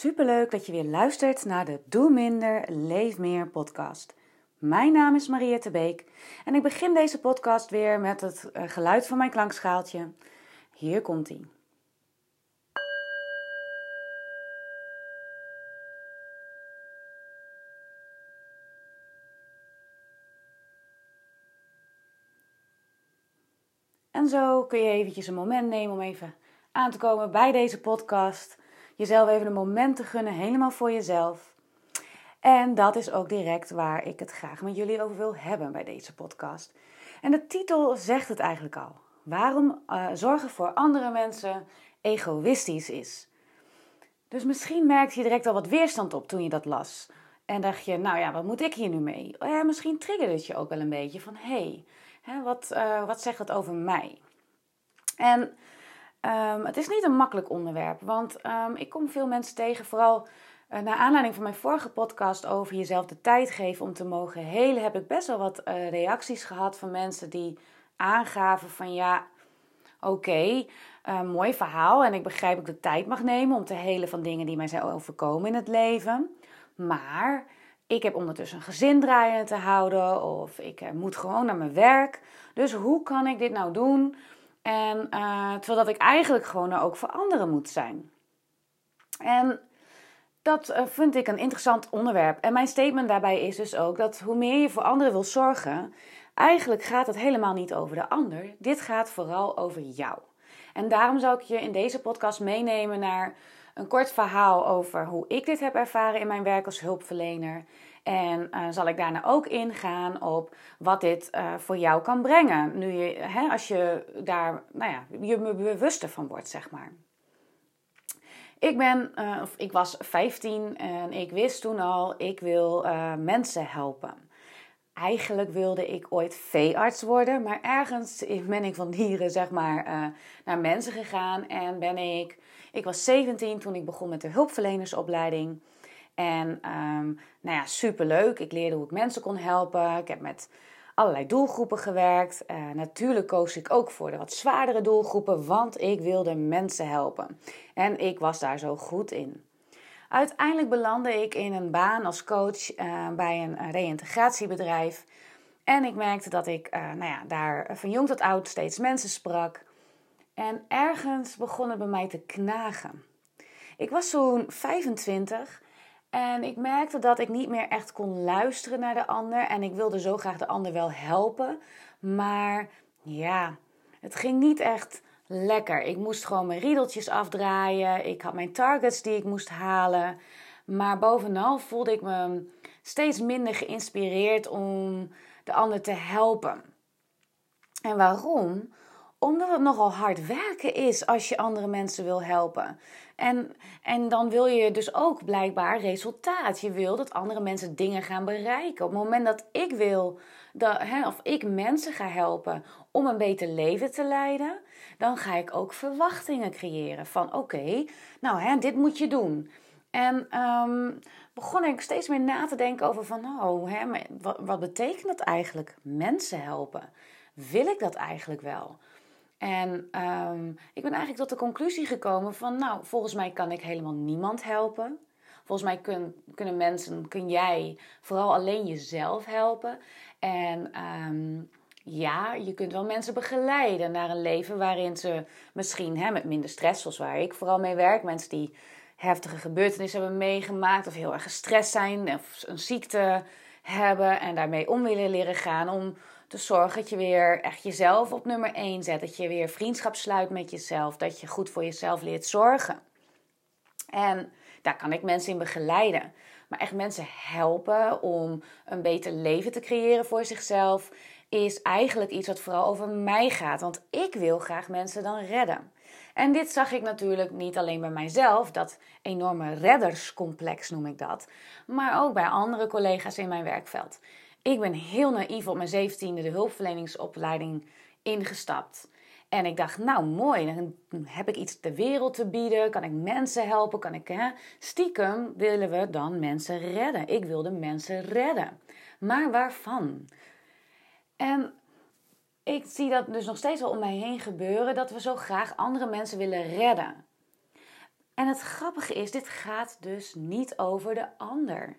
Superleuk dat je weer luistert naar de Doe Minder, Leef Meer podcast. Mijn naam is Mariette Beek en ik begin deze podcast weer met het eh, geluid van mijn klankschaaltje. Hier komt ie. En zo kun je eventjes een moment nemen om even aan te komen bij deze podcast. Jezelf even een moment te gunnen, helemaal voor jezelf. En dat is ook direct waar ik het graag met jullie over wil hebben bij deze podcast. En de titel zegt het eigenlijk al. Waarom uh, zorgen voor andere mensen egoïstisch is. Dus misschien merkte je direct al wat weerstand op toen je dat las. En dacht je, nou ja, wat moet ik hier nu mee? Ja, misschien triggerde het je ook wel een beetje van, hé, hey, wat, uh, wat zegt dat over mij? En um, het is niet een makkelijk onderwerp, want um, ik kom veel mensen tegen, vooral uh, naar aanleiding van mijn vorige podcast over jezelf de tijd geven om te mogen helen, heb ik best wel wat uh, reacties gehad van mensen die aangaven van ja, oké, uh, mooi verhaal en ik begrijp dat ik de tijd mag nemen om te helen van dingen die mij zijn overkomen in het leven, maar ik heb ondertussen een gezin draaiende te houden of ik moet gewoon naar mijn werk. Dus hoe kan ik dit nou doen? En uh, terwijl dat ik eigenlijk gewoon er ook voor anderen moet zijn. En dat uh, vind ik een interessant onderwerp. En mijn statement daarbij is dus ook dat hoe meer je voor anderen wil zorgen, eigenlijk gaat het helemaal niet over de ander. Dit gaat vooral over jou. En daarom zou ik je in deze podcast meenemen naar een kort verhaal over hoe ik dit heb ervaren in mijn werk als hulpverlener. En uh, zal ik daarna ook ingaan op wat dit uh, voor jou kan brengen. Nu je, hè, als je daar, nou ja, je me bewuster van wordt, zeg maar. Ik ben, uh, of ik was 15 en ik wist toen al, ik wil mensen helpen. Eigenlijk wilde ik ooit veearts worden, maar ergens ben ik van dieren, zeg maar, naar mensen gegaan. En ben ik, ik was 17 toen ik begon met de hulpverlenersopleiding. En um, nou ja, superleuk. Ik leerde hoe ik mensen kon helpen. Ik heb met allerlei doelgroepen gewerkt. Uh, natuurlijk koos ik ook voor de wat zwaardere doelgroepen, want ik wilde mensen helpen. En ik was daar zo goed in. Uiteindelijk belandde ik in een baan als coach uh, bij een reïntegratiebedrijf. En ik merkte dat ik uh, nou ja, daar van jong tot oud steeds mensen sprak. En ergens begon het bij mij te knagen. Ik was zo'n 25 en ik merkte dat ik niet meer echt kon luisteren naar de ander. En ik wilde zo graag de ander wel helpen. Maar ja, het ging niet echt lekker. Ik moest gewoon mijn riedeltjes afdraaien. Ik had mijn targets die ik moest halen. Maar bovenal voelde ik me steeds minder geïnspireerd om de ander te helpen. En waarom? Omdat het nogal hard werken is als je andere mensen wil helpen. En, en dan wil je dus ook blijkbaar resultaat. Je wil dat andere mensen dingen gaan bereiken. Op het moment dat ik wil, dat, hè, of ik mensen ga helpen om een beter leven te leiden, dan ga ik ook verwachtingen creëren van oké, nou hè, dit moet je doen. En um, begon ik steeds meer na te denken over van, oh, hè, wat betekent dat eigenlijk? Mensen helpen. Wil ik dat eigenlijk wel? En um, ik ben eigenlijk tot de conclusie gekomen van, nou, volgens mij kan ik helemaal niemand helpen. Volgens mij kun, kunnen mensen, kun jij vooral alleen jezelf helpen. En um, ja, je kunt wel mensen begeleiden naar een leven waarin ze misschien hè, met minder stress, zoals waar ik vooral mee werk, mensen die heftige gebeurtenissen hebben meegemaakt of heel erg gestrest zijn of een ziekte hebben en daarmee om willen leren gaan om te zorgen dat je weer echt jezelf op nummer 1 zet. Dat je weer vriendschap sluit met jezelf. Dat je goed voor jezelf leert zorgen. En daar kan ik mensen in begeleiden. Maar echt mensen helpen om een beter leven te creëren voor zichzelf. Is eigenlijk iets wat vooral over mij gaat. Want ik wil graag mensen dan redden. En dit zag ik natuurlijk niet alleen bij mijzelf, dat enorme redderscomplex noem ik dat, maar ook bij andere collega's in mijn werkveld. Ik ben heel naïef op mijn zeventiende de hulpverleningsopleiding ingestapt. En ik dacht, nou mooi, dan heb ik iets de wereld te bieden. Kan ik mensen helpen? Kan ik, hè? Stiekem willen we dan mensen redden. Ik wilde mensen redden. Maar waarvan? En ik zie dat dus nog steeds wel om mij heen gebeuren. Dat we zo graag andere mensen willen redden. En het grappige is, dit gaat dus niet over de ander.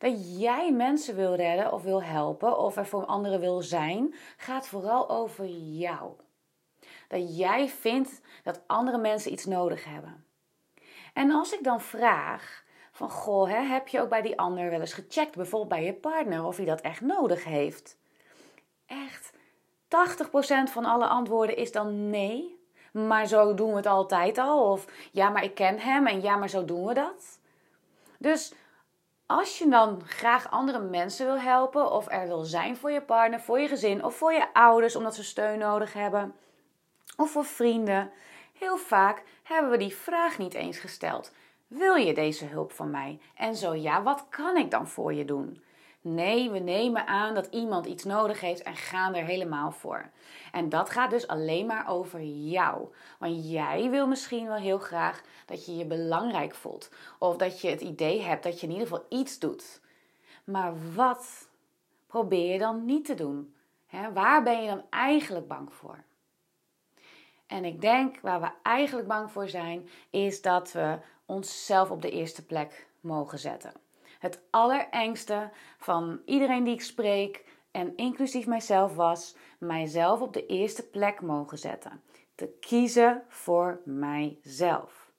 Dat jij mensen wil redden of wil helpen of er voor anderen wil zijn, gaat vooral over jou. Dat jij vindt dat andere mensen iets nodig hebben. En als ik dan vraag van goh, hè, heb je ook bij die ander wel eens gecheckt, bijvoorbeeld bij je partner, of hij dat echt nodig heeft? Echt 80% van alle antwoorden is dan nee. Maar zo doen we het altijd al. Of ja, maar ik ken hem en ja, maar zo doen we dat. Dus als je dan graag andere mensen wil helpen, of er wil zijn voor je partner, voor je gezin of voor je ouders omdat ze steun nodig hebben, of voor vrienden, heel vaak hebben we die vraag niet eens gesteld. Wil je deze hulp van mij? En zo ja, wat kan ik dan voor je doen? Nee, we nemen aan dat iemand iets nodig heeft en gaan er helemaal voor. En dat gaat dus alleen maar over jou. Want jij wil misschien wel heel graag dat je je belangrijk voelt. Of dat je het idee hebt dat je in ieder geval iets doet. Maar wat probeer je dan niet te doen? waar ben je dan eigenlijk bang voor? En ik denk waar we eigenlijk bang voor zijn, is dat we onszelf op de eerste plek mogen zetten. Het allerengste van iedereen die ik spreek, en inclusief mijzelf, was mijzelf op de eerste plek mogen zetten. Te kiezen voor mijzelf.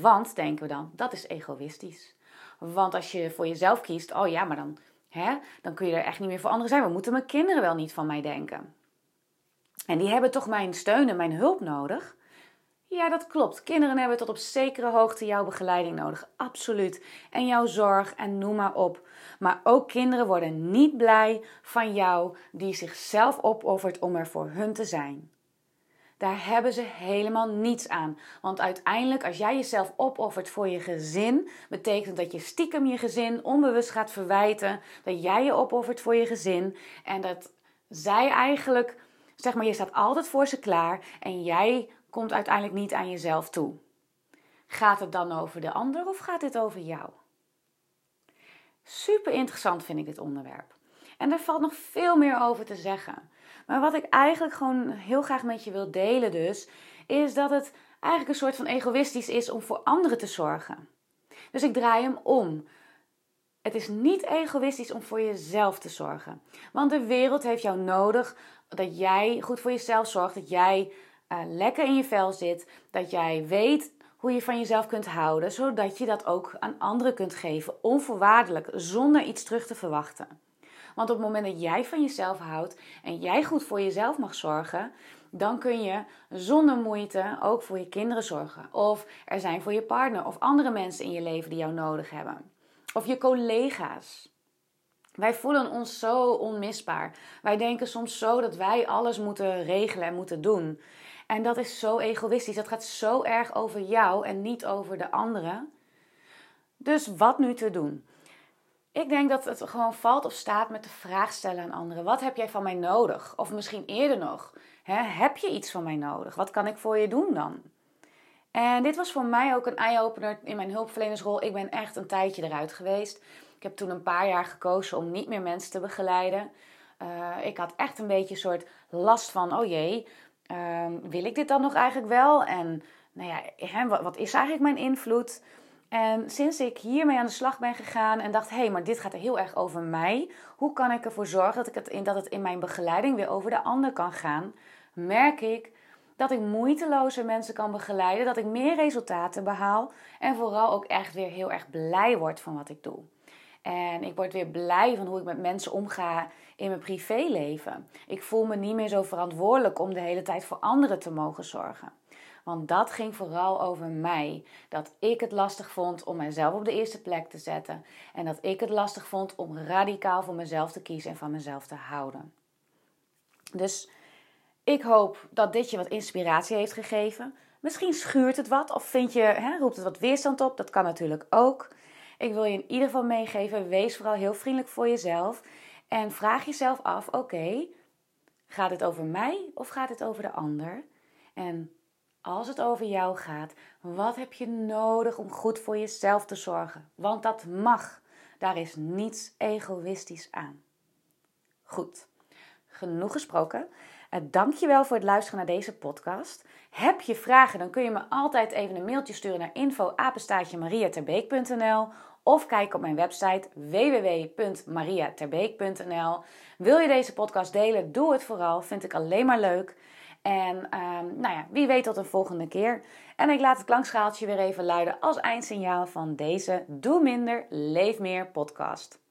Want, denken we dan, dat is egoïstisch. Want als je voor jezelf kiest, oh ja, maar dan, hè, dan kun je er echt niet meer voor anderen zijn. We moeten mijn kinderen wel niet van mij denken. En die hebben toch mijn steun en mijn hulp nodig. Ja, dat klopt. Kinderen hebben tot op zekere hoogte jouw begeleiding nodig. Absoluut. En jouw zorg en noem maar op. Maar ook kinderen worden niet blij van jou die zichzelf opoffert om er voor hun te zijn. Daar hebben ze helemaal niets aan. Want uiteindelijk, als jij jezelf opoffert voor je gezin, betekent dat je stiekem je gezin onbewust gaat verwijten. Dat jij je opoffert voor je gezin. En dat zij eigenlijk, zeg maar, je staat altijd voor ze klaar. En jij komt uiteindelijk niet aan jezelf toe. Gaat het dan over de ander of gaat het over jou? Super interessant vind ik dit onderwerp. En er valt nog veel meer over te zeggen. Maar wat ik eigenlijk gewoon heel graag met je wil delen dus, is dat het eigenlijk een soort van egoïstisch is om voor anderen te zorgen. Dus ik draai hem om. Het is niet egoïstisch om voor jezelf te zorgen. Want de wereld heeft jou nodig dat jij goed voor jezelf zorgt, dat jij uh, lekker in je vel zit, dat jij weet hoe je van jezelf kunt houden, zodat je dat ook aan anderen kunt geven, onvoorwaardelijk, zonder iets terug te verwachten. Want op het moment dat jij van jezelf houdt en jij goed voor jezelf mag zorgen, dan kun je zonder moeite ook voor je kinderen zorgen. Of er zijn voor je partner of andere mensen in je leven die jou nodig hebben. Of je collega's. Wij voelen ons zo onmisbaar. Wij denken soms zo dat wij alles moeten regelen en moeten doen. En dat is zo egoïstisch. Dat gaat zo erg over jou en niet over de anderen. Dus wat nu te doen? Ik denk dat het gewoon valt of staat met de vraag stellen aan anderen. Wat heb jij van mij nodig? Of misschien eerder nog, hè, heb je iets van mij nodig? Wat kan ik voor je doen dan? En dit was voor mij ook een eye-opener in mijn hulpverlenersrol. Ik ben echt een tijdje eruit geweest. Ik heb toen een paar jaar gekozen om niet meer mensen te begeleiden. Uh, ik had echt een beetje een soort last van, oh jee, Ehm, wil ik dit dan nog eigenlijk wel? En nou ja, wat, is eigenlijk mijn invloed? En sinds ik hiermee aan de slag ben gegaan en dacht, hé, hey, maar dit gaat heel erg over mij. Hoe kan ik ervoor zorgen dat, ik het in, dat het in mijn begeleiding weer over de ander kan gaan? Merk ik dat ik moeitelozer mensen kan begeleiden, dat ik meer resultaten behaal en vooral ook echt weer heel erg blij word van wat ik doe. En ik word weer blij van hoe ik met mensen omga in mijn privéleven. Ik voel me niet meer zo verantwoordelijk om de hele tijd voor anderen te mogen zorgen. Want dat ging vooral over mij. Dat ik het lastig vond om mezelf op de eerste plek te zetten. En dat ik het lastig vond om radicaal voor mezelf te kiezen en van mezelf te houden. Dus ik hoop dat dit je wat inspiratie heeft gegeven. Misschien schuurt het wat of vind je, hè, roept het wat weerstand op. Dat kan natuurlijk ook. Ik wil je in ieder geval meegeven: wees vooral heel vriendelijk voor jezelf. En vraag jezelf af: oké, gaat het over mij of gaat het over de ander? En als het over jou gaat, wat heb je nodig om goed voor jezelf te zorgen? Want dat mag. Daar is niets egoïstisch aan. Goed, genoeg gesproken. Uh, dankjewel voor het luisteren naar deze podcast. Heb je vragen, dan kun je me altijd even een mailtje sturen naar info@mariaterbeek.nl of kijk op mijn website www.mariaterbeek.nl. Wil je deze podcast delen? Doe het vooral. Vind ik alleen maar leuk. En ehm, nou ja, wie weet tot een volgende keer. En ik laat het klankschaaltje weer even luiden als eindsignaal van deze Doe Minder, Leef Meer podcast.